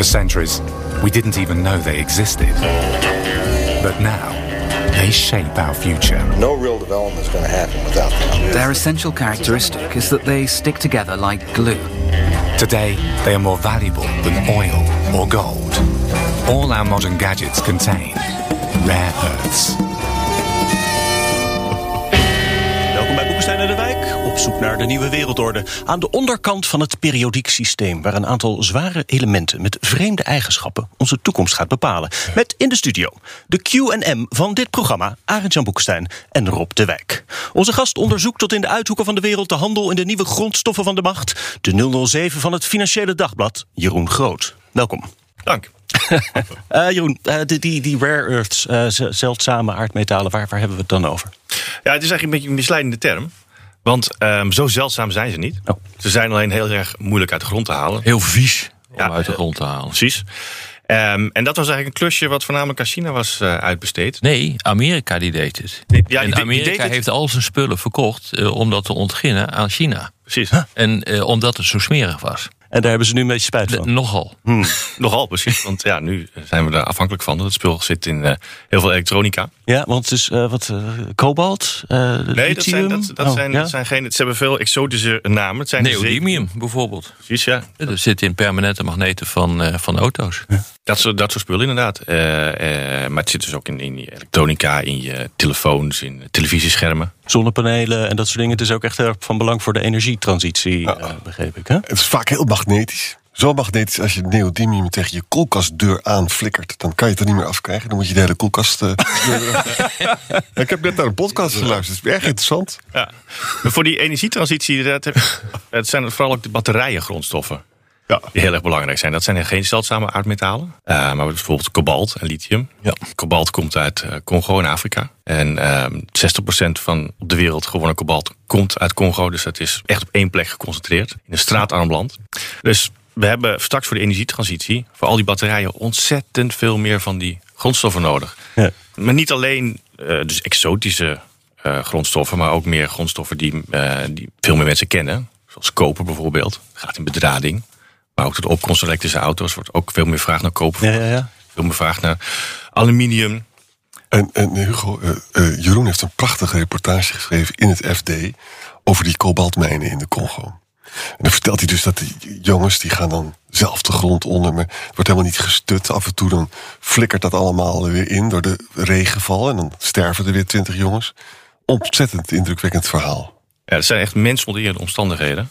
For centuries, we didn't even know they existed. But now, they shape our future. No real development is going to happen without them. Their essential characteristic is that they stick together like glue. Today, they are more valuable than oil or gold. All our modern gadgets contain rare earths. Zoek naar de nieuwe wereldorde. Aan de onderkant van het periodiek systeem, waar een aantal zware elementen met vreemde eigenschappen onze toekomst gaat bepalen. Met in de studio de Q&M van dit programma, Arend-Jan Boekenstein en Rob de Wijk. Onze gast onderzoekt tot in de uithoeken van de wereld de handel in de nieuwe grondstoffen van de macht. De 007 van het Financiële Dagblad, Jeroen Groot. Welkom. Dank. Uh, Jeroen, uh, die, die, die rare earths, uh, zeldzame aardmetalen, waar, waar hebben we het dan over? Ja, het is eigenlijk een beetje een misleidende term. Want um, zo zeldzaam zijn ze niet. Oh. Ze zijn alleen heel erg moeilijk uit de grond te halen. Heel vies om Ja, uit de grond te halen. Precies. Um, en dat was eigenlijk een klusje wat voornamelijk aan China was uh, uitbesteed. Nee, Amerika die deed het. Die- ja, en die- die Amerika deed het. heeft al zijn spullen verkocht uh, om dat te ontginnen aan China. Precies. En uh, omdat het zo smerig was. En daar hebben ze nu een beetje spijt De- van. nogal. Hmm, nogal precies. Want ja, nu zijn we er afhankelijk van. Het spul zit in uh, heel veel elektronica. Ja, want het is uh, wat uh, kobalt, uh, Nee, dat zijn, dat, dat Oh, zijn, ja? dat zijn geen. Ze hebben veel exotische namen. Het zijn Neodymium bijvoorbeeld. Precies, ja. Dat zit in permanente magneten van, uh, van auto's. Dat soort, dat soort spullen inderdaad. Uh, uh, maar het zit dus ook in, in je elektronica, in je telefoons, in televisieschermen. Zonnepanelen en dat soort dingen. Het is ook echt erg van belang voor de energietransitie, uh, begreep ik. Hè? Het is vaak heel magnetisch. Zo magnetisch als je neodymium tegen je koelkastdeur aanflikkert. Dan kan je het er niet meer afkrijgen. Dan moet je de hele koelkast... Uh, ik heb net naar een podcast geluisterd. Het is erg interessant. Ja. Maar voor die energietransitie, dat het zijn vooral ook de batterijen grondstoffen. Ja. Die heel erg belangrijk zijn. Dat zijn geen zeldzame aardmetalen. Uh, maar bijvoorbeeld kobalt en lithium. Ja. Kobalt komt uit uh, Congo in Afrika. En uh, 60% van op de wereld gewonnen kobalt komt uit Congo. Dus dat is echt op één plek geconcentreerd. In een straatarm land. Dus we hebben straks voor de energietransitie... voor al die batterijen ontzettend veel meer van die grondstoffen nodig. Ja. Maar niet alleen uh, dus exotische uh, grondstoffen... maar ook meer grondstoffen die, die veel meer mensen kennen. Zoals koper bijvoorbeeld. Gaat in bedrading. Maar ook tot de opkomst van elektrische auto's wordt ook veel meer vraag naar koper. Ja, ja, ja. Veel meer vraag naar aluminium. En, en Hugo, uh, Jeroen heeft een prachtige reportage geschreven in het FD... over die kobaltmijnen in de Congo. En dan vertelt hij dus dat die jongens die gaan dan zelf de grond onder. Maar het wordt helemaal niet gestut. Af en toe dan flikkert dat allemaal weer in door de regenval. En dan sterven er weer twintig jongens. Ontzettend indrukwekkend verhaal. Ja, dat zijn echt mensonderende omstandigheden.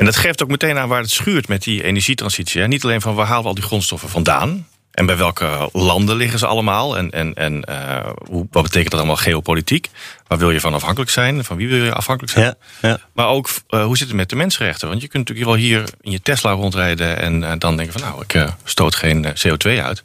En dat geeft ook meteen aan waar het schuurt met die energietransitie. Hè. Niet alleen van waar halen we al die grondstoffen vandaan. En bij welke landen liggen ze allemaal? En, en, en uh, hoe, wat betekent dat allemaal geopolitiek? Waar wil je van afhankelijk zijn? Van wie wil je afhankelijk zijn? Ja, ja. Maar ook, uh, hoe zit het met de mensenrechten? Want je kunt natuurlijk wel hier in je Tesla rondrijden... en uh, dan denken van nou, ik uh, stoot geen CO2 uit.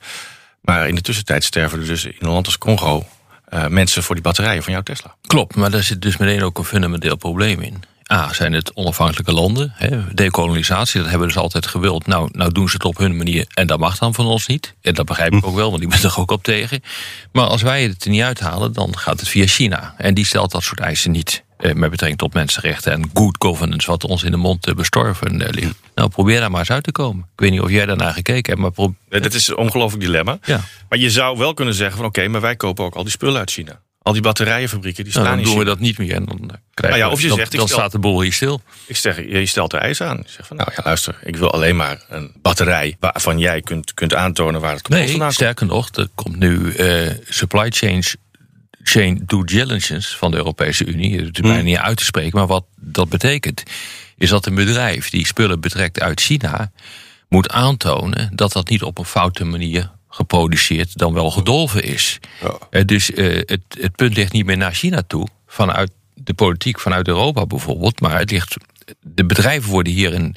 Maar in de tussentijd sterven er dus in een land als Congo... Uh, mensen voor die batterijen van jouw Tesla. Klopt, maar daar zit dus meteen ook een fundamenteel probleem in. A, zijn het onafhankelijke landen. Hè? Dekolonisatie, dat hebben we dus altijd gewild. Nou, nou doen ze het op hun manier en dat mag dan van ons niet. En dat begrijp ik ook wel, want ik ben er ook op tegen. Maar als wij het er niet uithalen, dan gaat het via China. En die stelt dat soort eisen niet. Eh, met betrekking tot mensenrechten en good governance, wat ons in de mond eh, bestorven eh, ligt. Nou, probeer daar maar eens uit te komen. Ik weet niet of jij daarnaar gekeken hebt, maar probeer. Dat is een ongelooflijk dilemma. Ja. Maar je zou wel kunnen zeggen van oké, okay, maar wij kopen ook al die spullen uit China. Al die batterijenfabrieken die staan nou, dan doen we dat niet meer. En dan Nou krijgen ja, of je dan, zegt, dan stel- staat de boel hier stil. Ik zeg, je stelt er eisen aan. Je zegt van nou ja, luister, ik wil alleen maar een batterij waarvan jij kunt, kunt aantonen waar het kapot Nee, vandaan komt. sterker nog, er komt nu eh, supply chain, chain due diligence van de Europese Unie. Het is Hmm. bijna niet uit te spreken, maar wat dat betekent, is dat een bedrijf die spullen betrekt uit China moet aantonen dat dat niet op een foute manier geproduceerd dan wel gedolven is. Eh, dus eh, het, het punt ligt niet meer naar China toe, vanuit de politiek, vanuit Europa bijvoorbeeld, maar het ligt, de bedrijven worden hierin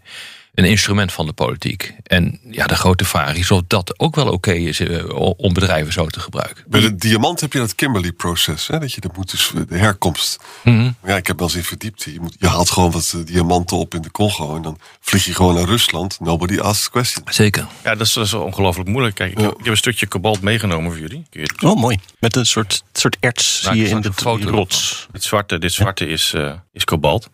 een instrument van de politiek. En ja, de grote vraag is of dat ook wel oké is eh, om bedrijven zo te gebruiken. Bij de diamant heb je dat Kimberley-proces. Dat je dat moet dus de herkomst. Mhm. Ja, ik heb wel eens in verdiept. Je, moet, je haalt gewoon wat eh, diamanten op in de Congo. En dan vlieg je gewoon naar Rusland. Nobody asks questions. Zeker. Ja, dat is, dat is ongelooflijk moeilijk. Kijk, ik, heb, ik heb een stukje kobalt meegenomen voor jullie. Oh, mooi. Met een soort, soort erts Maak zie je in de rots. Dit zwarte, dit zwarte is, eh, is kobalt.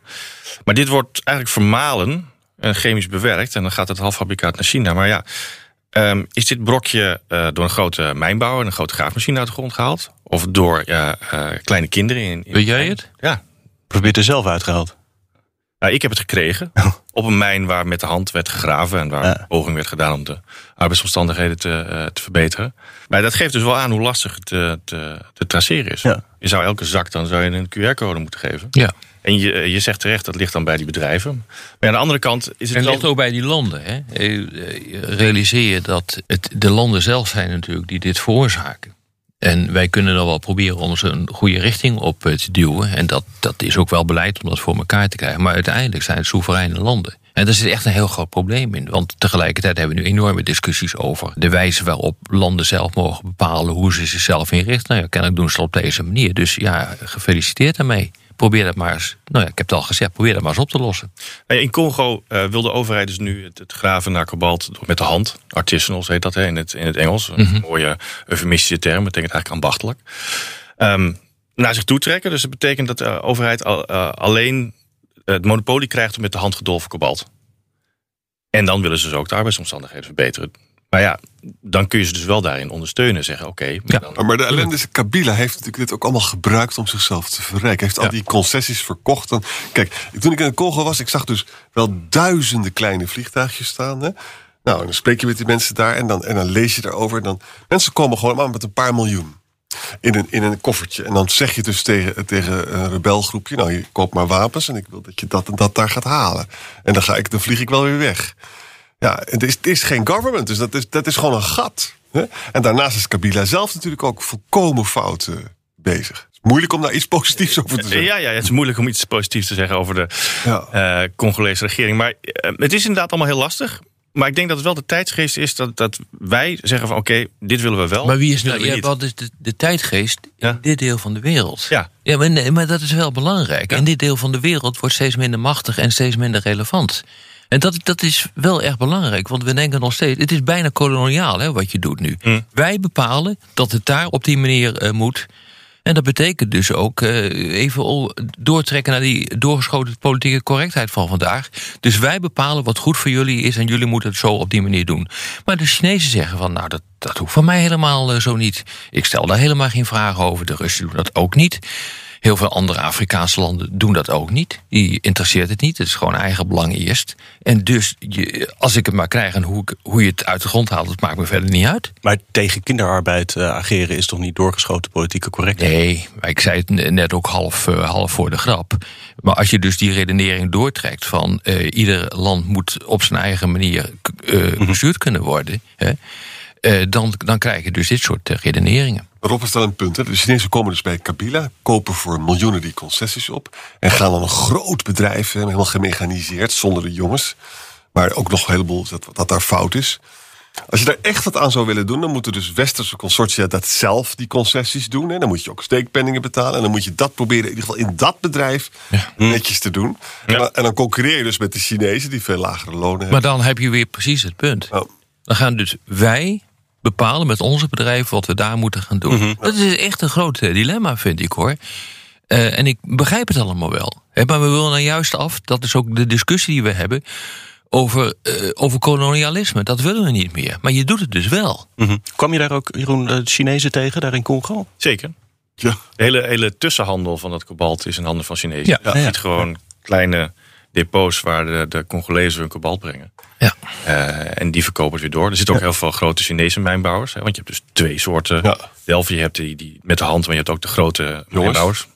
Maar dit wordt eigenlijk vermalen en chemisch bewerkt. En dan gaat het halffabrikaat naar China. Maar ja, ehm, is dit brokje eh, door een grote mijnbouwer... en een grote graafmachine uit de grond gehaald? Of door eh, kleine kinderen? In, in Weet jij het? Ja. Probeer het er zelf uitgehaald. Nou, ik heb het gekregen op een mijn waar met de hand werd gegraven... en waar Ja. poging werd gedaan om de arbeidsomstandigheden te, eh, te verbeteren. Maar dat geeft dus wel aan hoe lastig het te, te, te traceren is. Ja. Je zou elke zak dan zou je een QR-code moeten geven. Ja. En je, je zegt terecht, dat ligt dan bij die bedrijven. Maar aan de andere kant is het En het ligt ook bij die landen. Hè? Eh, eh, Realiseer je dat het de landen zelf zijn natuurlijk die dit veroorzaken. En wij kunnen dan wel proberen om ze een goede richting op eh, te duwen. En dat, dat is ook wel beleid om dat voor elkaar te krijgen. Maar uiteindelijk zijn het soevereine landen. En daar zit echt een heel groot probleem in. Want tegelijkertijd hebben we nu enorme discussies over de wijze waarop landen zelf mogen bepalen hoe ze zichzelf inrichten. Nou ja, kennelijk doen ze op deze manier. Dus ja, gefeliciteerd daarmee. Probeer dat maar eens. Nou ja, ik heb het al gezegd, probeer dat maar eens op te lossen. In Congo eh, wil de overheid dus nu het, het graven naar kobalt met de hand. Artisanals heet dat hè, in, het, in het Engels. Een mooie eufemistische term, betekent eigenlijk ambachtelijk. Ehm, naar zich toe trekken. Dus dat betekent dat de overheid al, eh, alleen het monopolie krijgt met de hand gedolven kobalt. En dan willen ze dus ook de arbeidsomstandigheden verbeteren. Maar ja, dan kun je ze dus wel daarin ondersteunen. Zeggen, oké, Ja. dan- Maar de ellende is, Kabila heeft natuurlijk dit ook allemaal gebruikt om zichzelf te verrijken. Hij heeft al Ja. die concessies verkocht. En, kijk, toen ik in de Congo was, ik zag dus wel duizenden kleine vliegtuigjes staan. Hè? Nou, en dan spreek je met die mensen daar en dan, en dan lees je erover. En dan, mensen komen gewoon aan met een paar miljoen. In een, in een koffertje. En dan zeg je dus tegen, tegen een rebelgroepje: Nou, je koopt maar wapens en ik wil dat je dat en dat daar gaat halen. En dan, ga ik, dan vlieg ik wel weer weg. Ja, het is, het is geen government, dus dat is, dat is gewoon een gat. Hè? En daarnaast is Kabila zelf natuurlijk ook volkomen fout eh, bezig. Het is moeilijk om daar iets positiefs over te zeggen. Ja, ja, het is moeilijk om iets positiefs te zeggen over de Ja. eh, Congolese regering. Maar eh, het is inderdaad allemaal heel lastig. Maar ik denk dat het wel de tijdsgeest is dat, dat wij zeggen van oké, dit willen we wel. Maar wie is nou, willen ja, wat is de, de tijdgeest Ja. in dit deel van de wereld? Ja. Ja, maar, nee, maar dat is wel belangrijk. En dit deel van de wereld wordt steeds minder machtig en steeds minder relevant. En dat, dat is wel erg belangrijk, want we denken nog steeds... het is bijna koloniaal hè, wat je doet nu. Mm. Wij bepalen dat het daar op die manier eh, moet. En dat betekent dus ook eh, even al doortrekken naar die doorgeschoten politieke correctheid van vandaag. Dus wij bepalen wat goed voor jullie is en jullie moeten het zo op die manier doen. Maar de Chinezen zeggen van nou dat, dat hoeft van mij helemaal eh, zo niet. Ik stel daar helemaal geen vragen over. De Russen doen dat ook niet. Heel veel andere Afrikaanse landen doen dat ook niet. Die interesseert het niet. Het is gewoon eigen belang eerst. En dus, je, als ik het maar krijg en hoe, ik- hoe je het uit de grond haalt, dat maakt me verder niet uit. Maar tegen kinderarbeid eh, ageren is toch niet doorgeschoten politieke correctheid? Nee, maar ik zei het ne- net ook half, eh, half voor de grap. Maar als je dus die redenering doortrekt van eh, ieder land moet op zijn eigen manier eh, bestuurd kunnen worden, hè, dan, dan krijg je dus dit soort redeneringen. Rob is wel een punt. Hè? De Chinezen komen dus bij Kabila, kopen voor miljoenen die concessies op. En gaan dan een groot bedrijf, helemaal gemechaniseerd, zonder de jongens. Maar ook nog een heleboel dat, dat daar fout is. Als je daar echt wat aan zou willen doen, dan moeten dus westerse consortia dat zelf die concessies doen. Hè. Dan moet je ook steekpenningen betalen. En dan moet je dat proberen, in ieder geval in dat bedrijf, netjes te doen. En, dan, en dan concurreer je dus met de Chinezen, die veel lagere lonen hebben. Maar dan heb je weer precies het punt. Oh. Dan gaan dus wij bepalen met onze bedrijven wat we daar moeten gaan doen. Dat is echt een groot eh, dilemma, vind ik hoor. Eh, en ik begrijp het allemaal wel. Hè, maar we willen nou juist af, dat is ook de discussie die we hebben, over, eh, over kolonialisme. Dat willen we niet meer. Maar je doet het dus wel. Mhm. Kwam je daar ook, Jeroen, de Chinezen tegen, daar in Congo? Zeker. Ja. De hele, hele tussenhandel van dat kobalt is in handen van Chinezen. Ja. Je Ja. ziet gewoon kleine depots waar de, de Congolezen hun kobalt brengen. Ja. Eh, en die verkopen het weer door. Er zitten ook heel veel grote Chinese mijnbouwers. Hè, want je hebt dus twee soorten Ja. Je hebt die, die met de hand, maar je hebt ook de grote mijnbouwers.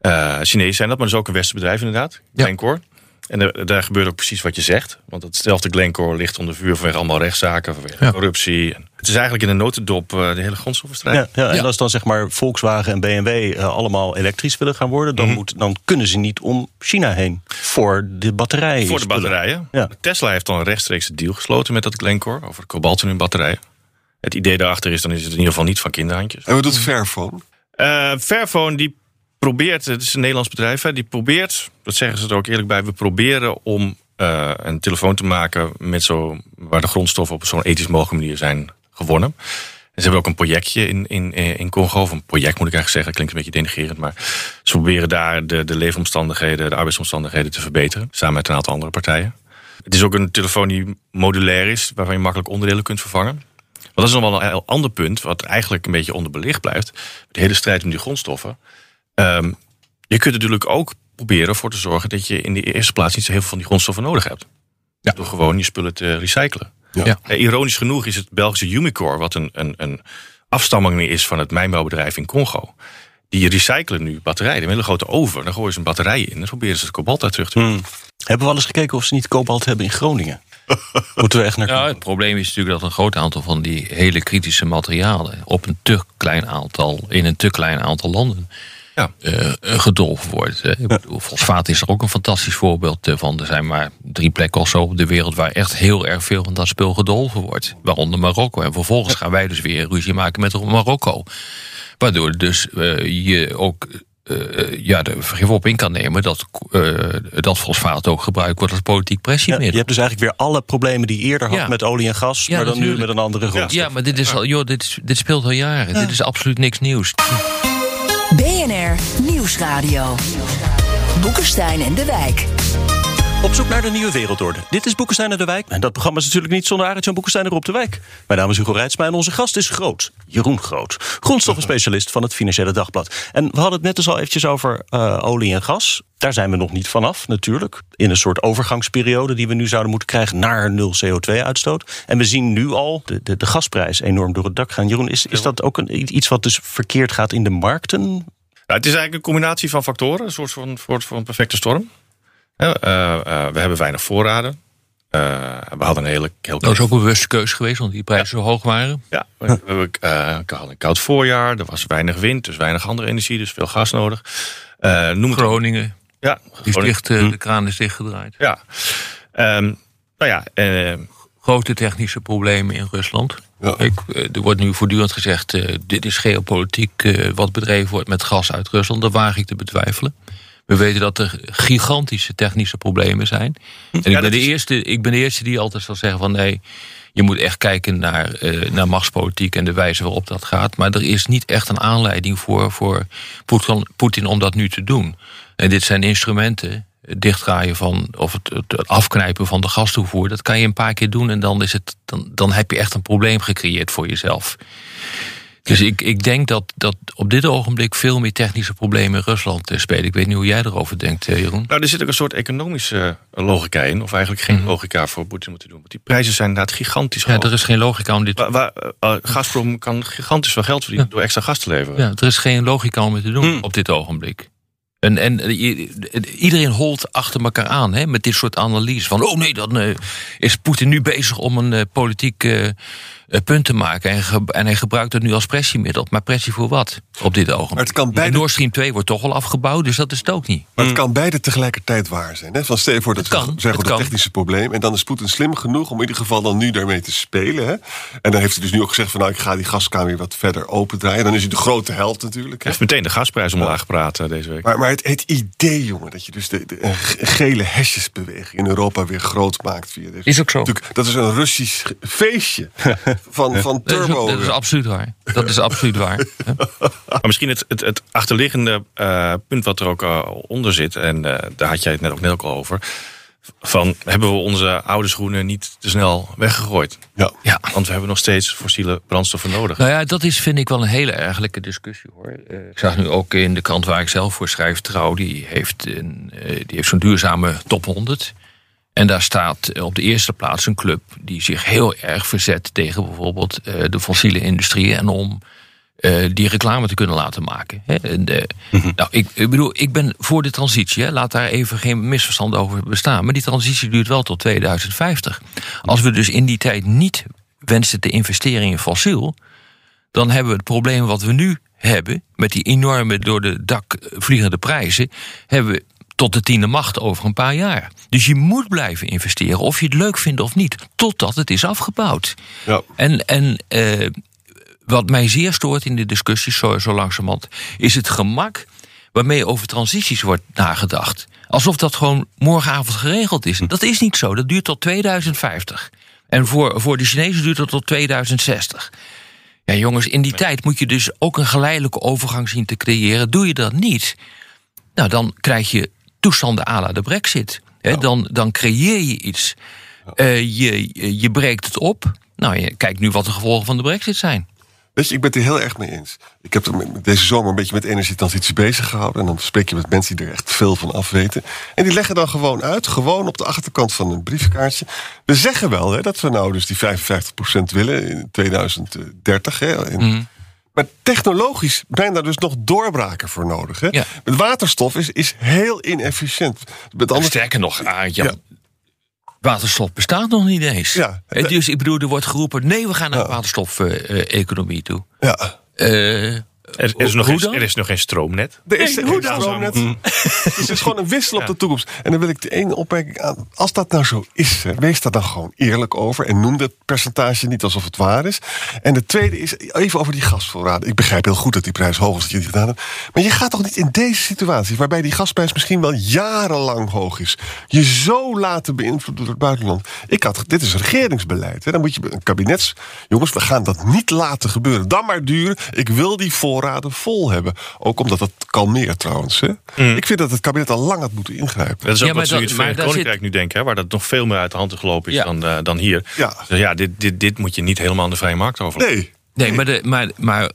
Eh Chinezen zijn dat, maar dat is ook een westenbedrijf inderdaad. Glencore. En er- daar gebeurt ook precies wat je zegt. Want hetzelfde Glencore ligt onder vuur vanwege allemaal rechtszaken, vanwege Ja. corruptie. Het is eigenlijk in een notendop eh, de hele grondstoffenstrijd. Ja, ja, en Ja. als dan zeg maar Volkswagen en BMW eh, allemaal elektrisch willen gaan worden, dan, moet, dan kunnen ze niet om China heen voor de batterij. Voor de batterijen. Ja. Tesla heeft dan een rechtstreeks deal gesloten met dat Glencore over kobaltonium batterijen. Het idee daarachter is, dan is het in ieder geval niet van kinderhandjes. En wat doet Fairphone? Eh Fairphone die probeert, het is een Nederlands bedrijf, hè, die probeert, dat zeggen ze er ook eerlijk bij, we proberen om eh, een telefoon te maken met zo, waar de grondstoffen op zo'n ethisch mogelijke manier zijn gewonnen. En ze hebben ook een projectje in, in, eh, in Congo, of een project moet ik eigenlijk zeggen, klinkt een beetje denigrerend, maar ze proberen daar de, de leefomstandigheden, de arbeidsomstandigheden te verbeteren, samen met een aantal andere partijen. Het is ook een telefoon die modulair is, waarvan je makkelijk onderdelen kunt vervangen. Maar dat is nog wel een heel ander punt, wat eigenlijk een beetje onderbelicht blijft. De hele strijd om die grondstoffen. Ehm, je kunt natuurlijk ook proberen ervoor te zorgen dat je in de eerste plaats niet zo heel veel van die grondstoffen nodig hebt. Door gewoon je spullen te recyclen. Ja. Eh, ironisch genoeg is het Belgische Umicore, wat een, een, een afstamming is van het mijnbouwbedrijf in Congo. Die recyclen nu batterijen. Een hele grote oven. Dan gooien ze een batterij in. En proberen ze het kobalt uit terug te Hmm. Hebben we wel eens gekeken of ze niet kobalt hebben in Groningen? Moeten we echt naar Ja, het probleem is natuurlijk dat een groot aantal van die hele kritische materialen op een te klein aantal, in een te klein aantal landen Ja. eh, gedolven wordt. hè. Ik bedoel, Fosfaat is er ook een fantastisch voorbeeld eh, van. Er zijn maar drie plekken of zo op de wereld waar echt heel erg veel van dat spul gedolven wordt. Waaronder Marokko. En vervolgens gaan wij dus weer ruzie maken met Marokko. Waardoor dus eh, je ook ja, er vergif op in kan nemen dat, dat fosfaat ook gebruikt wordt als politiek Ja, pressiemiddel. je hebt dus eigenlijk weer alle problemen die je eerder had Ja. met olie en gas, Ja, maar dan nu met een andere grondstof. Ja, maar dit, is al, joh, dit, dit speelt al jaren. Dit is absoluut niks nieuws. BNR Nieuwsradio. Boekenstein en de Wijk. Op zoek naar de nieuwe wereldorde. Dit is Boekenstein en de Wijk. En dat programma is natuurlijk niet zonder Arend-Jan Boekenstein erop de Wijk. Mijn naam is Hugo Reitsma en onze gast is Groot. Jeroen Groot. Grondstoffenspecialist van het Financiële Dagblad. En we hadden het net dus al eventjes over eh, olie en gas. Daar zijn we nog niet vanaf, natuurlijk. In een soort overgangsperiode die we nu zouden moeten krijgen naar nul CO2-uitstoot. En we zien nu al de, de, de gasprijs enorm door het dak gaan. Jeroen, is, is dat ook een, iets wat dus verkeerd gaat in de markten? Nou, het is eigenlijk een combinatie van factoren. Een soort van, soort van perfecte storm. Eh, eh, we hebben weinig voorraden. Eh, we hadden een hele... Heel Dat is ook een bewuste keus geweest, omdat die prijzen zo hoog waren. Ja, we eh, we hadden een koud voorjaar. Er was weinig wind, dus weinig andere energie. Dus veel gas nodig. Eh, noem het Groningen, Ja, die is dicht, Hm. de kraan is dichtgedraaid. Ja. Ehm, nou ja, Grote technische problemen in Rusland. Ja. Ik, er wordt nu voortdurend gezegd, eh, dit is geopolitiek eh, wat bedreven wordt met gas uit Rusland. Dat waag ik te betwijfelen. We weten dat er gigantische technische problemen zijn. En ik, ben de is- eerste, ik ben de eerste die altijd zal zeggen van nee, je moet echt kijken naar, eh, naar machtspolitiek en de wijze waarop dat gaat. Maar er is niet echt een aanleiding voor, voor Poetin- Poetin om dat nu te doen. En dit zijn instrumenten, het dichtdraaien van, of het, het afknijpen van de gastoevoer. Dat kan je een paar keer doen en dan, is het, dan, dan heb je echt een probleem gecreëerd voor jezelf. Dus ik, ik denk dat, dat op dit ogenblik veel meer technische problemen in Rusland eh, spelen. Ik weet niet hoe jij erover denkt, eh, Jeroen. nou, er zit ook een soort economische eh, logica in. Of eigenlijk geen Mhm. logica voor Poetin moeten doen. Want die prijzen zijn inderdaad gigantisch Ja, hoog. er is geen logica om dit Waar, waar, Gazprom kan gigantisch veel geld verdienen Ja. door extra gas te leveren. Ja, er is geen logica om het te doen Hmm. op dit ogenblik. En, en iedereen holt achter elkaar aan hè, met dit soort analyse. Van, oh nee, dan is Poetin nu bezig om een politiek eh, eh, punt te maken. En, ge- en hij gebruikt het nu als pressiemiddel. Maar pressie voor wat op dit ogenblik? Het kan En beide- Nord Stream 2 wordt toch al afgebouwd, dus dat is het ook niet. Maar het kan beide tegelijkertijd waar zijn. Hè? Van stel je voor dat Het kan, we zeggen het technische probleem. En dan is Poetin slim genoeg om in ieder geval dan nu daarmee te spelen. Hè? En dan heeft hij dus nu ook gezegd van nou ik ga die gaskamer weer wat verder opendraaien. Dan is hij de grote held natuurlijk. Hij Hè? heeft meteen de gasprijs omlaag gepraat eh, deze week. Maar, maar het, het idee, jongen, dat je dus de, de een ge- gele hesjesbeweging in Europa weer groot maakt via deze. Is ook zo. Dat is een Russisch feestje van, van Dat is, turbo. dat is absoluut waar. Dat is absoluut waar. Maar misschien het, het, het achterliggende eh, punt wat er ook eh, onder zit, en eh, daar had jij het net ook net ook al over. Van hebben we onze oude schoenen niet te snel weggegooid? ja. Ja. Want we hebben nog steeds fossiele brandstoffen nodig. Nou ja, dat is vind ik wel een hele ergelijke discussie hoor. Ik zag nu ook in de krant waar ik zelf voor schrijf, Trouw, die heeft, een, die heeft zo'n duurzame top 100. En daar staat op de eerste plaats een club die zich heel erg verzet tegen bijvoorbeeld eh, de fossiele industrie en om eh, die reclame te kunnen laten maken. Hè. En, eh, nou, ik, ik bedoel, ik ben voor de transitie. Hè. Laat daar even geen misverstand over bestaan. Maar die transitie duurt wel tot 2050. Als we dus in die tijd niet wensen te investeren in fossiel, dan hebben we het probleem wat we nu hebben, met die enorme door de dak vliegende prijzen, hebben we tot de tiende macht over een paar jaar. Dus je moet blijven investeren, of je het leuk vindt of niet, totdat het is afgebouwd. Ja. En, en eh, wat mij zeer stoort in de discussies, zo, zo langzamerhand, is het gemak waarmee over transities wordt nagedacht. Alsof dat gewoon morgenavond geregeld is. Dat is niet zo. Dat duurt tot 2050. En voor, voor de Chinezen duurt dat tot 2060. Ja, jongens, in die tijd moet je dus ook een geleidelijke overgang zien te creëren. Doe je dat niet, nou, dan krijg je toestanden à la de brexit. Hè, dan, dan creëer je iets. Eh, je, je breekt het op. Nou, je kijkt nu wat de gevolgen van de brexit zijn. Weet je, ik ben het er heel erg mee eens. Ik heb er deze zomer een beetje met energietransitie bezig gehouden. En dan spreek je met mensen die er echt veel van af weten. En die leggen dan gewoon uit, gewoon op de achterkant van een briefkaartje. We zeggen wel hè, dat we nou dus die 55% willen in 2030. Hè, En- Maar technologisch zijn daar dus nog doorbraken voor nodig. Hè? Ja. Met waterstof is, is heel inefficiënt. Met andere Sterker nog, Jan, Ja. waterstof bestaat nog niet eens. Ja. Dus ik bedoel, er wordt geroepen... nee, we gaan naar waterstof-economie toe. ja, Eh, Er, er is nog geen, er is nog geen stroomnet. Er is Nee, geen hoe dan? stroomnet. Het is dus gewoon een wissel op de toekomst. En dan wil ik de ene opmerking aan. Als dat nou zo is, hè, wees daar dan gewoon eerlijk over. En noem dat percentage niet alsof het waar is. En de tweede is even over die gasvoorraden. Ik begrijp heel goed dat die prijs hoog is dat je die gedaan hebt. Maar je gaat toch niet in deze situatie, waarbij die gasprijs misschien wel jarenlang hoog is, je zo laten beïnvloeden door het buitenland. Ik had, dit is regeringsbeleid. Hè. Dan moet je een kabinets. Jongens, we gaan dat niet laten gebeuren. Dan maar duren. Ik wil die voorraden vol hebben. Ook omdat dat kalmeert trouwens. Hè. Ik vind dat het kabinet al lang had moeten ingrijpen. Dat is ook Ja, maar wat ze in dat- het Verenigd Koninkrijk nu denken, hè, waar dat nog veel meer uit de hand gelopen is Ja. dan, eh, dan hier. Ja. Dus ja, dit, dit, dit moet je niet helemaal aan de vrije markt overlaten. Nee. nee, maar, de, maar, maar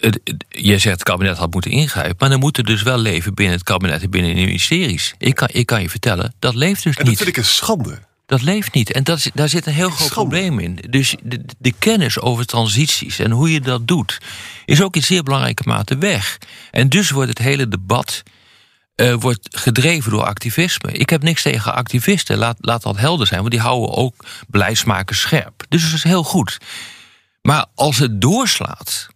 het- het- je zegt het kabinet had moeten ingrijpen... maar dan moet er dus wel leven binnen het kabinet en binnen de ministeries. Ik kan, ik kan je vertellen, dat leeft dus En dat niet. vind ik een schande. Dat leeft niet. En dat is, daar zit een heel groot Schande. probleem in. Dus de, de kennis over transities en hoe je dat doet, is ook in zeer belangrijke mate weg. En dus wordt het hele debat eh, wordt gedreven door activisme. Ik heb niks tegen activisten, laat, laat dat helder zijn, want die houden ook beleidsmakers scherp. Dus dat is heel goed. Maar als het doorslaat.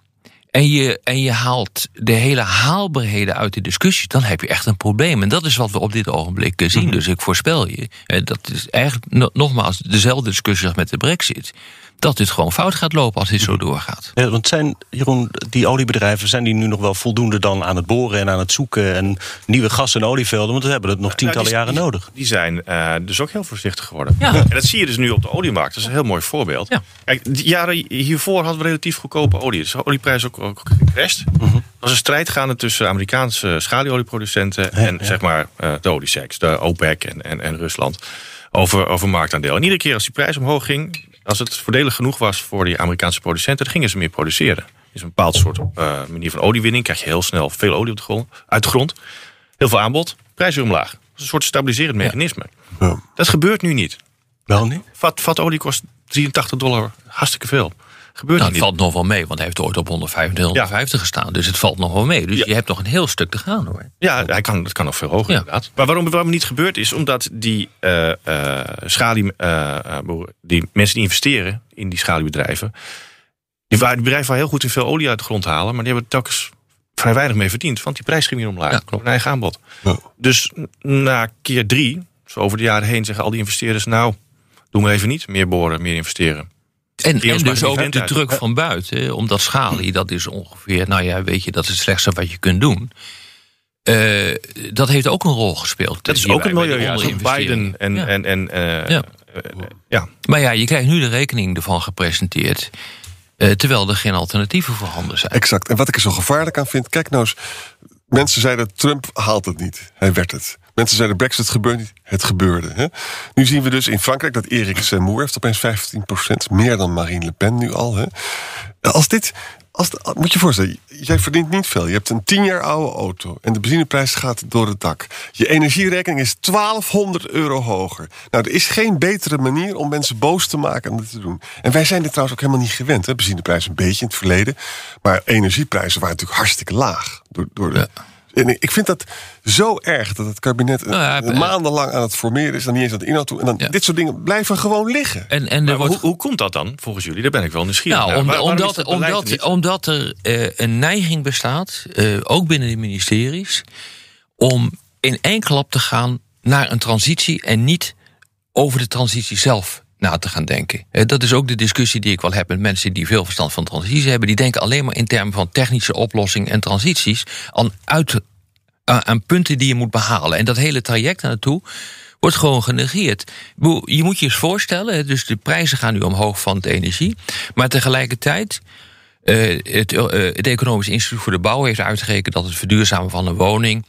En je, en je haalt de hele haalbaarheden uit de discussie, dan heb je echt een probleem. En dat is wat we op dit ogenblik eh, zien. Dus ik voorspel je, eh, dat is eigenlijk no- nogmaals dezelfde discussie als met de Brexit. Dat dit gewoon fout gaat lopen als dit zo doorgaat. Ja, want zijn, Jeroen, die oliebedrijven, zijn die nu nog wel voldoende dan aan het boren en aan het zoeken en nieuwe gas- en olievelden? Want we hebben het nog tientallen Nou, die- jaren die- nodig. Die zijn eh, dus ook heel voorzichtig geworden. Ja. En dat zie je dus nu op de oliemarkt. Dat is een heel mooi voorbeeld. Ja. Kijk, jaren hiervoor hadden we relatief goedkope olie. Dus de olieprijs ook, ook gecrashed. Mhm. Er was een strijd gaande tussen Amerikaanse schalieolieproducenten... en zeg maar eh, de olieseks, de OPEC en, en, en Rusland... Over, over marktaandeel. En iedere keer als die prijs omhoog ging... als het voordelig genoeg was voor die Amerikaanse producenten... dan gingen ze meer produceren. is een bepaald soort eh, manier van oliewinning. Krijg je heel snel veel olie op de grond, uit de grond. Heel veel aanbod, prijs weer omlaag. Dat is een soort stabiliserend mechanisme. Ja. Dat gebeurt nu niet. Wel niet? Vat, vat olie kost 83 dollar, hartstikke veel. Gebeurt Nou, het valt nog wel mee, want hij heeft ooit op 125, 150 gestaan. Dus het valt nog wel mee. Dus Ja. je hebt nog een heel stuk te gaan hoor. Ja, hij kan, het kan nog veel hoger Ja. inderdaad. Maar waarom, waarom het niet gebeurt is omdat die, eh, die mensen die investeren in die schaliebedrijven... Die, die bedrijven waren heel goed in veel olie uit de grond halen... maar die hebben telkens vrij weinig mee verdiend. Want die prijs ging weer omlaag. Ja, klopt. Een eigen aanbod. Dus na keer drie, zo over de jaren heen... zeggen al die investeerders... nou, doen we even niet. Meer boren, meer investeren. En, en dus ook de druk van buiten, omdat schalie, dat is ongeveer, nou ja, weet je, dat is het slechtste wat je kunt doen. Eh, dat heeft ook een rol gespeeld. Dat is ook een bij de milieu. Ja, zo'n onderinvestering. Biden en... Ja. en, en eh, Ja. eh, ja. Maar ja, je krijgt nu de rekening ervan gepresenteerd, eh, terwijl er geen alternatieven voorhanden zijn. Exact. En wat ik er zo gevaarlijk aan vind, kijk nou eens. Mensen zeiden Trump haalt het niet. Hij werd het. Mensen zeiden Brexit gebeurt niet. Het gebeurde. Hè? Nu zien we dus in Frankrijk dat Erik Zemmour heeft opeens 15%. Meer dan Marine Le Pen nu al. Hè? Als dit... als moet je voorstellen, jij verdient niet veel. Je hebt een 10 jaar oude auto en de benzineprijs gaat door het dak. Je energierekening is 1200 euro hoger. Nou, er is geen betere manier om mensen boos te maken dan dit te doen. En wij zijn dit trouwens ook helemaal niet gewend. Hè? Benzineprijs een beetje in het verleden. Maar energieprijzen waren natuurlijk hartstikke laag. Door, door de, En ik vind dat zo erg dat het kabinet Nou ja, eh, maandenlang aan het formeren is... en niet eens aan de inhoud toe. En dan dit soort dingen blijven gewoon liggen. En, en er Maar wordt hoe, hoe komt dat dan, volgens jullie? Daar ben ik wel nieuwsgierig Nou, naar. om- Waar- waarom is omdat, er omdat, omdat er eh, een neiging bestaat, eh, ook binnen de ministeries, om in één klap te gaan naar een transitie en niet over de transitie zelf na te gaan denken. Eh, Dat is ook de discussie die ik wel heb met mensen die veel verstand van transitie hebben. Die denken alleen maar in termen van technische oplossingen en transities aan, uit, aan, aan punten die je moet behalen. En dat hele traject naartoe wordt gewoon genegeerd. Je moet je eens voorstellen, dus de prijzen gaan nu omhoog van de energie. Maar tegelijkertijd, eh, het, eh, het Economisch Instituut voor de Bouw heeft uitgerekend dat het verduurzamen van een woning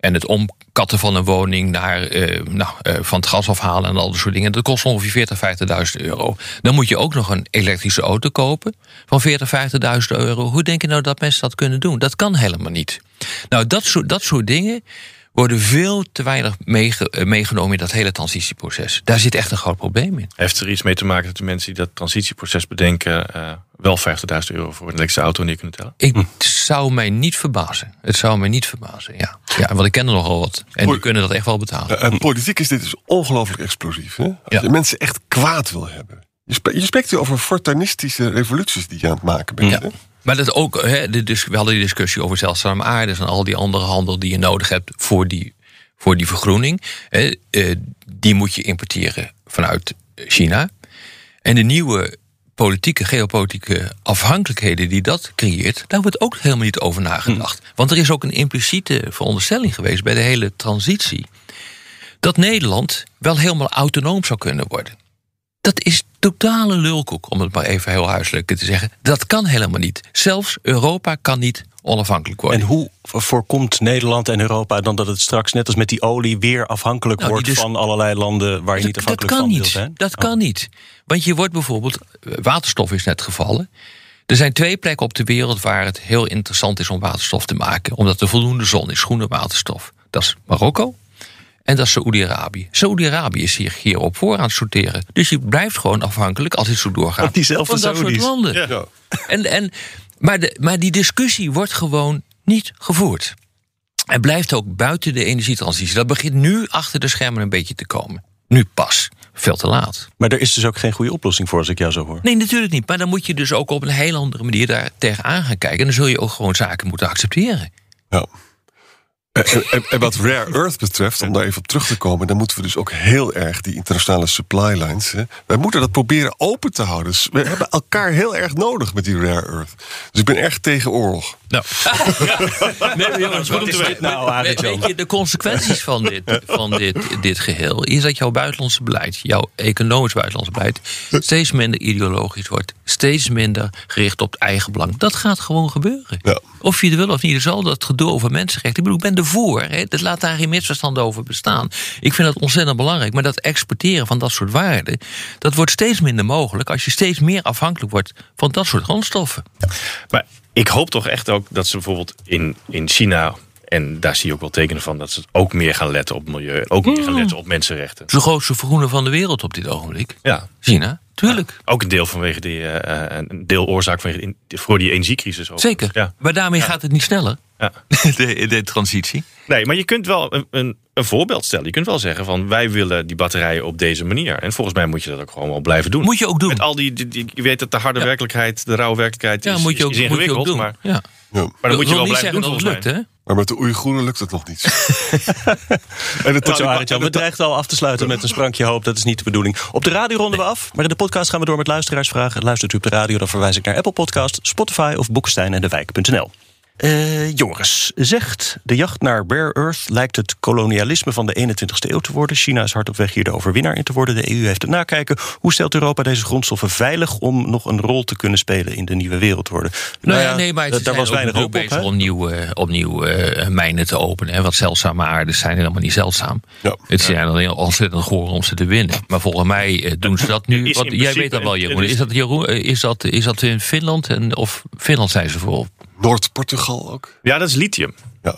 en het omkatten van een woning naar, eh, nou, eh, van het gas afhalen en al dat soort dingen, dat kost ongeveer 40.000, 50.000 euro. Dan moet je ook nog een elektrische auto kopen van 40.000, 50.000 euro. Hoe denk je nou dat mensen dat kunnen doen? Dat kan helemaal niet. Nou, dat soort, dat soort dingen worden veel te weinig meege- eh, meegenomen in dat hele transitieproces. Daar zit echt een groot probleem in. Heeft er iets mee te maken dat de mensen die dat transitieproces bedenken... eh, wel 50.000 euro voor een elektrische auto neer kunnen tellen? Ik zou mij niet verbazen. Het zou mij niet verbazen, ja. ja want ik ken er nogal wat. En die kunnen dat echt wel betalen. Eh, politiek is dit dus ongelooflijk explosief. Hè? Als Ja. je mensen echt kwaad wil hebben. Je, spe- je spreekt hier over fortuinistische revoluties die je aan het maken bent. Ja. Hè? Maar dat ook, hè, de, dis- we hadden die discussie over zeldzame aardes en al die andere handel die je nodig hebt voor die, voor die vergroening. Hè, eh, die moet je importeren vanuit China. En de nieuwe politieke, geopolitieke afhankelijkheden die dat creëert, daar wordt ook helemaal niet over nagedacht. Want er is ook een impliciete veronderstelling geweest bij de hele transitie. Dat Nederland wel helemaal autonoom zou kunnen worden. Dat is totale lulkoek, om het maar even heel huiselijk te zeggen. Dat kan helemaal niet. Zelfs Europa kan niet onafhankelijk worden. En hoe voorkomt Nederland en Europa dan dat het straks, net als met die olie, weer afhankelijk Nou, wordt dus- van allerlei landen waar je niet afhankelijk van niet. wil zijn? Dat kan niet. Want je wordt bijvoorbeeld, eh, waterstof is net gevallen. Er zijn twee plekken op de wereld waar het heel interessant is om waterstof te maken. Omdat er voldoende zon is, groene waterstof. Dat is Marokko en dat is Saoedi-Arabië. Saoedi-Arabië is zich hierop voor aan het sorteren. Dus je blijft gewoon afhankelijk als het zo doorgaat. Van diezelfde van dat soort landen. Ja. En, en, maar, de, maar die discussie wordt gewoon niet gevoerd. En blijft ook buiten de energietransitie. Dat begint nu achter de schermen een beetje te komen. Nu pas. Veel te laat. Maar er is dus ook geen goede oplossing voor, als ik jou zo hoor. Nee, natuurlijk niet. Maar dan moet je dus ook op een heel andere manier daar tegenaan gaan kijken. En dan zul je ook gewoon zaken moeten accepteren. Ja. En, en- en wat rare earth betreft, om daar even op terug te komen, dan moeten we dus ook heel erg die internationale supply lines. Hè, wij moeten dat proberen open te houden. Dus we hebben elkaar heel erg nodig met die rare earth. Dus ik ben erg tegen oorlog. Nou. nee, maar jongens, wat is dit nou, weet, weet je, de consequenties van dit, van dit, dit geheel is dat jouw buitenlandse beleid, jouw economisch buitenlandse beleid, steeds minder ideologisch wordt. Steeds minder gericht op het eigen belang. Dat gaat gewoon gebeuren. Ja. Of je het wil of niet, er zal dat gedoe over mensenrechten. Ik bedoel, ik ben ervoor. Hè. Dat laat daar geen misverstanden over bestaan. Ik vind dat ontzettend belangrijk. Maar dat exporteren van dat soort waarden, dat wordt steeds minder mogelijk als je steeds meer afhankelijk wordt van dat soort grondstoffen. Maar ik hoop toch echt ook dat ze bijvoorbeeld in, in China... en daar zie je ook wel tekenen van... dat ze ook meer gaan letten op milieu... ook meer gaan letten op mensenrechten. Het is de grootste vergroener van de wereld op dit ogenblik. Ja, China, tuurlijk. ook een deel vanwege die... eh, eh, een deel oorzaak vanwege in- voor die energiecrisis. Ook. Zeker. Ja. Maar daarmee gaat het niet sneller. Ja. De, de transitie. Nee, maar je kunt wel een, een, een voorbeeld stellen. Je kunt wel zeggen van wij willen die batterijen op deze manier. En volgens mij moet je dat ook gewoon wel blijven doen. Moet je ook doen. Met al die, die, die- je weet dat de harde Ja. werkelijkheid, de rauwe werkelijkheid Ja, is, moet je ook, is moet je ook ingewikkeld. doen. maar, ja. Ja. maar dan moet je wel blijven zeggen doen dat het mij. lukt, hè? Maar met de Oeigoeren lukt het nog niet. en zo, Taliban- dreigen al af te sluiten met een sprankje hoop. Dat is niet de bedoeling. Op de radio ronden we af. Maar in de podcast gaan we door met luisteraarsvragen. Luistert u op de radio, dan verwijs ik naar Apple Podcast, Spotify of boekstein Eh, jongens, zegt de jacht naar Rare Earth lijkt het kolonialisme van de 21ste eeuw te worden. China is hard op weg hier de overwinnaar in te worden. De EU heeft het nakijken. Hoe stelt Europa deze grondstoffen veilig om nog een rol te kunnen spelen in de nieuwe wereldorde? Nou ja, nee, maar het daar was weinig hoop op. om nieuw, eh, opnieuw eh, mijnen te openen. Hè, want zeldzame aarden zijn helemaal niet zeldzaam. Ja. Het zijn alleen ontzettend goor om ze te winnen. Maar volgens mij doen ze dat nu. Want jij weet dat wel, Jeroen. is- dat, Jeroen, is dat, is dat in Finland? En, of Finland zijn ze voor? Noord-Portugal ook. Ja, dat is lithium. Ja.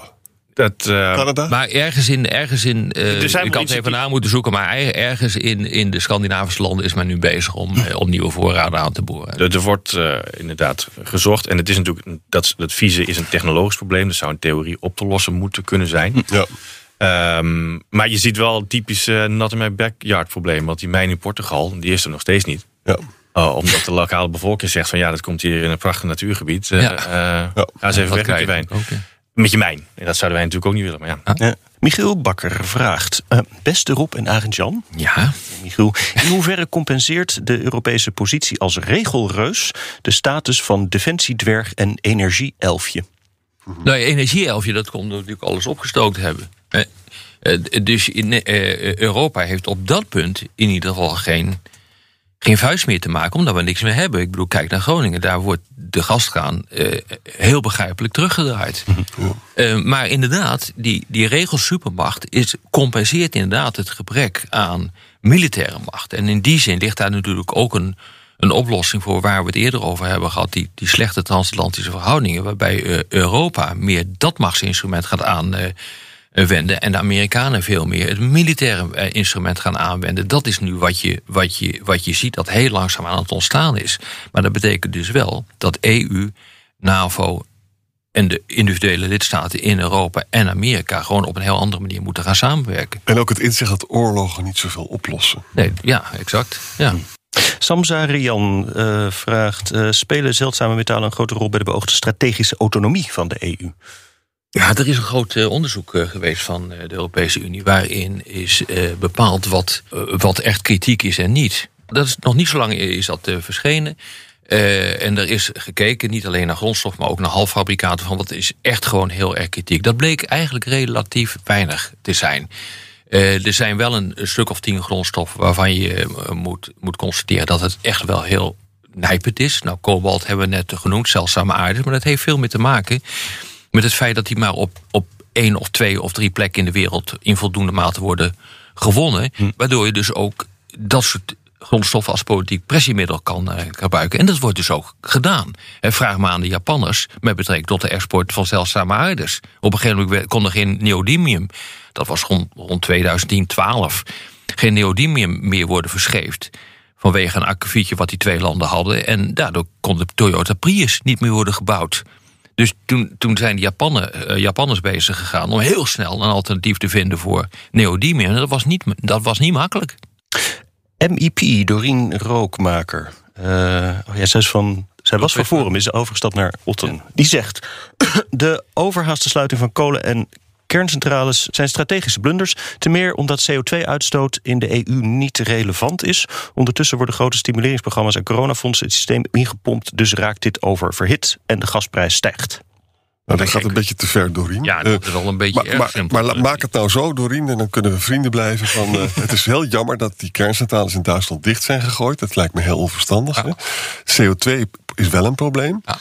Dat, eh, Canada? Maar ergens in, ergens in eh, Er zijn ik had het even na moeten zoeken, maar er- ergens in, in de Scandinavische landen is men nu bezig om, eh, om nieuwe voorraden aan te boren. er, er wordt eh, inderdaad gezocht. En het is natuurlijk, dat, dat vieze is een technologisch probleem. Dat zou in theorie op te lossen moeten kunnen zijn. Ja. Ehm, maar je ziet wel typisch eh, not in my backyard probleem. Want die mijn in Portugal, die is er nog steeds niet. Ja. Oh, omdat de lokale bevolking zegt van ja, dat komt hier in een prachtig natuurgebied. Eh, Ja. eh, Ja. Ga eens even weg met je wijn. je ook, ja. Met je mijn. En dat zouden wij natuurlijk ook niet willen. Maar ja. Ja. Michiel Bakker vraagt: eh, Beste Rob en Arend-Jan. Ja, Michiel, in hoeverre compenseert de Europese positie als regelreus de status van defensiedwerg en energieelfje? Nou, ja, energieelfje, dat komt natuurlijk alles opgestookt hebben. Dus in, eh, Europa heeft op dat punt in ieder geval geen, geen vuist meer te maken, omdat we niks meer hebben. Ik bedoel, kijk naar Groningen, daar wordt de gaskraan eh, heel begrijpelijk teruggedraaid. Eh, maar inderdaad, die, die regelsupermacht is, compenseert inderdaad het gebrek aan militaire macht. En in die zin ligt daar natuurlijk ook een, een oplossing voor waar we het eerder over hebben gehad, die, die slechte transatlantische verhoudingen, waarbij eh, Europa meer dat machtsinstrument gaat aanwenden en de Amerikanen veel meer het militaire eh, instrument gaan aanwenden. Dat is nu wat je, wat, je, wat je ziet dat heel langzaam aan het ontstaan is. Maar dat betekent dus wel dat EU, NAVO en de individuele lidstaten in Europa en Amerika gewoon op een heel andere manier moeten gaan samenwerken. En ook het inzicht dat oorlogen niet zoveel oplossen. Nee, ja, exact. Ja. Samsa Rian eh, vraagt: eh, Spelen zeldzame metalen een grote rol bij de beoogde strategische autonomie van de EU? Ja, er is een groot eh, onderzoek eh, geweest van eh, de Europese Unie... waarin is bepaald wat, wat echt kritiek is en niet. Dat is nog niet zo lang is dat verschenen. En er is gekeken, niet alleen naar grondstof... maar ook naar halffabrikaten, van wat is echt gewoon heel erg kritiek. Dat bleek eigenlijk relatief weinig te zijn. Er zijn wel een, stuk of tien grondstoffen... waarvan je moet, moet constateren dat het echt wel heel nijpend is. Nou, kobalt hebben we net genoemd, zeldzame aarde... maar dat heeft veel meer te maken met het feit dat die maar op, op één of twee of drie plekken in de wereld in voldoende mate worden gewonnen. Waardoor je dus ook dat soort grondstoffen als politiek pressiemiddel kan eh, gebruiken. En dat wordt dus ook gedaan. En vraag maar aan de Japanners met betrekking tot de export van zeldzame aardes. Op een gegeven moment kon er geen neodymium, dat was rond, rond 2010, 12, geen neodymium meer worden verscheefd. Vanwege een akkefietje wat die twee landen hadden. En daardoor kon de Toyota Prius niet meer worden gebouwd. Dus toen, toen zijn de Japanen, eh, Japanners bezig gegaan om heel snel een alternatief te vinden voor neodymium. En dat was niet, dat was niet makkelijk. MEP, Doreen Rookmaker. Eh, oh ja, zij, is van, zij was van Forum, is overgestapt naar Otten. Die zegt: De overhaaste sluiting van kolen- en kerncentrales zijn strategische blunders. Ten meer omdat CO2-uitstoot in de EU niet relevant is. Ondertussen worden grote stimuleringsprogramma's en coronafondsen het systeem ingepompt. Dus raakt dit oververhit en de gasprijs stijgt. Nou, dat gaat een beetje te ver, Dorien. Ja, dat is wel een beetje maar, erg maar, simpel. maar la- maak het nou zo, Dorien, en dan kunnen we vrienden blijven. Van, eh, het is heel jammer dat die kerncentrales in Duitsland dicht zijn gegooid. Dat lijkt me heel onverstandig. Hè? CO2 is wel een probleem. Ja.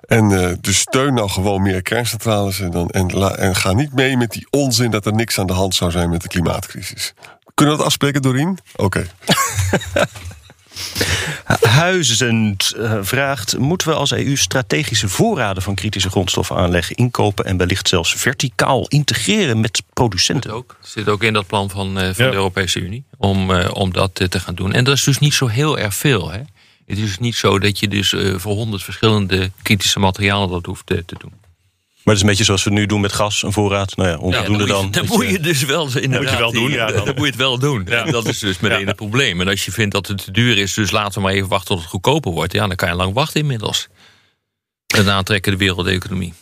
En eh, dus steun nou gewoon meer kerncentrales. En, dan, en, la- en ga niet mee met die onzin dat er niks aan de hand zou zijn met de klimaatcrisis. Kunnen we dat afspreken, Dorien? Oké. Huizend eh, vraagt: Moeten we als EU strategische voorraden van kritische grondstoffen aanleggen, inkopen en wellicht zelfs verticaal integreren met producenten? ook. Het zit ook in dat plan van, eh, van Ja. de Europese Unie om, eh, om dat te gaan doen. En dat is dus niet zo heel erg veel. Hè? Het is dus niet zo dat je dus eh, voor honderd verschillende kritische materialen dat hoeft te doen. Maar het is een beetje zoals we nu doen met gas, een voorraad. Nou ja, onvoldoende dan. dan. moet je- Dan weet moet je. je dus wel inderdaad. Moet je wel doen, ja, dan. Dan moet je het wel doen. En Dat is dus meteen het probleem. En als je vindt dat het te duur is, dus laten we maar even wachten tot het goedkoper wordt. Ja, dan kan je lang wachten inmiddels. En aantrekken de wereldeconomie.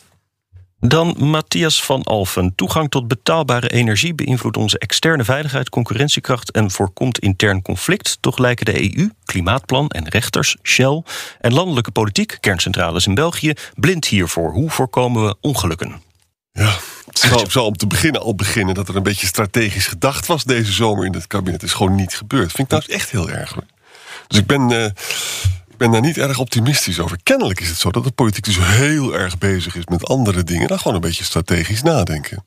Dan Matthias van Alfen. Toegang tot betaalbare energie beïnvloedt onze externe veiligheid, concurrentiekracht en voorkomt intern conflict. Toch lijken de EU, Klimaatplan en rechters, Shell en landelijke politiek, kerncentrales in België, blind hiervoor. Hoe voorkomen we ongelukken? Ja, het zal, zal om te beginnen al beginnen dat er een beetje strategisch gedacht was deze zomer in het kabinet. is gewoon niet gebeurd. Vind ik nou echt heel erg. Dus ik ben, eh, ik ben daar niet erg optimistisch over. Kennelijk is het zo dat de politiek dus heel erg bezig is met andere dingen dan gewoon een beetje strategisch nadenken.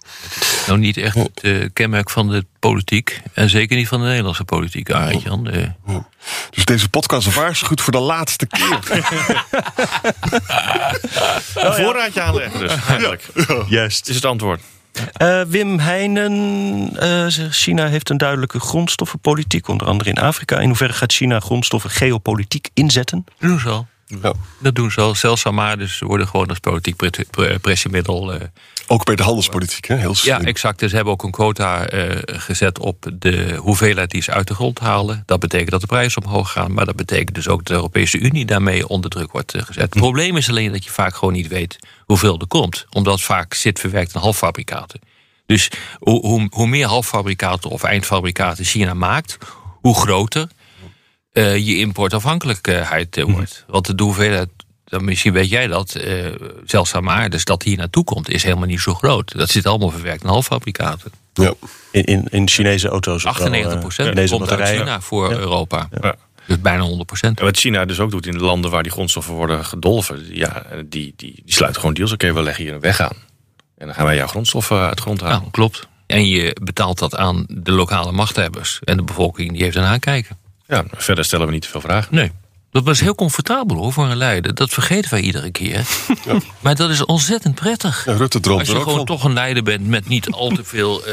Nou, niet echt het eh, kenmerk van de politiek. En zeker niet van de Nederlandse politiek, Arend Jan. Eh, Ja. Dus deze podcast waarschuwt voor de laatste keer. Een voorraadje aanleggen dus, eigenlijk. Juist. Is het antwoord. Eh, Wim Heijnen, eh, zegt China heeft een duidelijke grondstoffenpolitiek, onder andere in Afrika. In hoeverre gaat China grondstoffen geopolitiek inzetten? al. Ja. Dat doen ze al. Zelfs dus worden gewoon als politiek pre- pre- pressiemiddel. eh, Ook bij de handelspolitiek, hè? heel slim. ja, exact. Dus ze hebben ook een quota eh, gezet op de hoeveelheid die ze uit de grond halen. Dat betekent dat de prijzen omhoog gaan. Maar dat betekent dus ook dat de Europese Unie daarmee onder druk wordt eh, gezet. Het probleem is alleen dat je vaak gewoon niet weet hoeveel er komt. Omdat het vaak zit verwerkt in halffabrikaten. Dus hoe, hoe, hoe meer halffabrikaten of eindfabrikaten China maakt, hoe groter eh, je importafhankelijkheid eh, wordt. Want de hoeveelheid, dan misschien weet jij dat, eh zelfs aan maar, dus dat hier naartoe komt, is helemaal niet zo groot. Dat zit allemaal verwerkt in halffabrikaten. Ja. In, in, in Chinese auto's? of wel, 98 eh, procent komt uit batterijen. China voor Ja. Europa. Ja. Dus bijna 100 procent. En wat China dus ook doet in de landen waar die grondstoffen worden gedolven, ja, die, die, die sluiten gewoon deals. Oké, we leggen hier een weg aan. En dan gaan wij jouw grondstoffen uit de grond halen. Nou, klopt. En je betaalt dat aan de lokale machthebbers. En de bevolking die heeft ernaar kijken. Ja, verder stellen we niet te veel vragen. Nee. Dat was heel comfortabel hoor voor een leider. Dat vergeten wij iedere keer. Maar dat is ontzettend prettig. Ja, Rutte droomt Als je gewoon van. toch een leider bent met niet al te veel eh,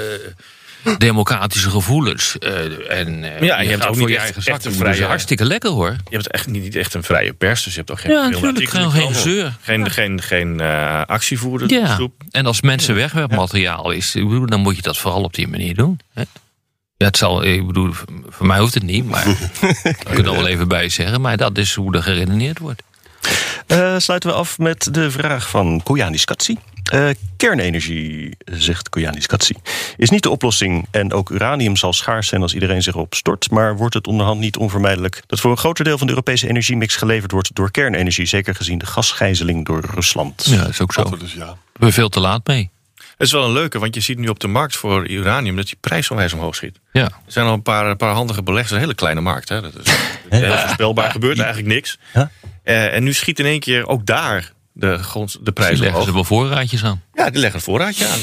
democratische gevoelens. eh, en eh, Ja, en je hebt ook voor niet je echt- eigen echt zak. een Dat is vrije- hartstikke lekker hoor. Je hebt echt niet, niet echt een vrije pers, dus je hebt ook geen Ja, natuurlijk, geen krant. gezeur. Geen, geen, geen eh, actievoerder. Ja, en als mensen wegwerpmateriaal is, dan moet je dat vooral op die manier doen. Hè? Ja, het zal, ik bedoel, voor mij hoeft het niet, maar ik kan er wel even bij zeggen. Maar dat is hoe er geredeneerd wordt. Eh, sluiten we af met de vraag van Koyanis Katsi. Eh, kernenergie, zegt Koyanis Katsi, is niet de oplossing. En ook uranium zal schaars zijn als iedereen zich erop stort. Maar wordt het onderhand niet onvermijdelijk dat voor een groter deel van de Europese energiemix geleverd wordt door kernenergie? Zeker gezien de gasgijzeling door Rusland. Ja, dat is ook zo. Is ja. We zijn veel te laat mee. Het is wel een leuke, want je ziet nu op de markt voor uranium dat die prijs onwijs omhoog schiet. Ja. Er zijn al een paar, een paar handige beleggers, een hele kleine markt. Hè. Dat is heel voorspelbaar, gebeurt eigenlijk niks. Ja. Eh, en nu schiet in één keer ook daar de, grond, de Die prijs leggen omhoog. ze wel voorraadjes aan. Ja, die leggen een voorraadje aan.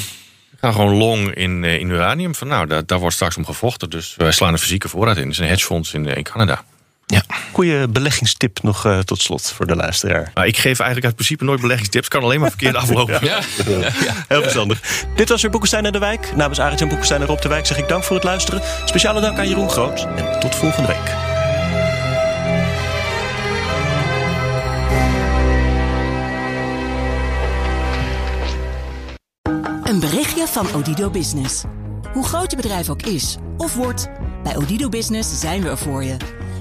Die gaan gewoon long in, eh, in uranium. Van, nou, daar, daar wordt straks om gevochten. Dus wij slaan een fysieke voorraad in. Dat is een hedgefonds in, eh, in Canada. Ja. Goeie beleggingstip nog eh, tot slot voor de luisteraar. Maar ik geef eigenlijk uit principe nooit beleggingstips. Kan alleen maar verkeerd aflopen. Ja. Heel verstandig. Dit was weer Boekenstein en de Wijk. Namens Arend en Boekenstein en Rob de Wijk zeg ik dank voor het luisteren. Speciale dank aan Jeroen Groot. En tot volgende week. Een berichtje van Odido Business. Hoe groot je bedrijf ook is of wordt, bij Odido Business zijn we er voor je.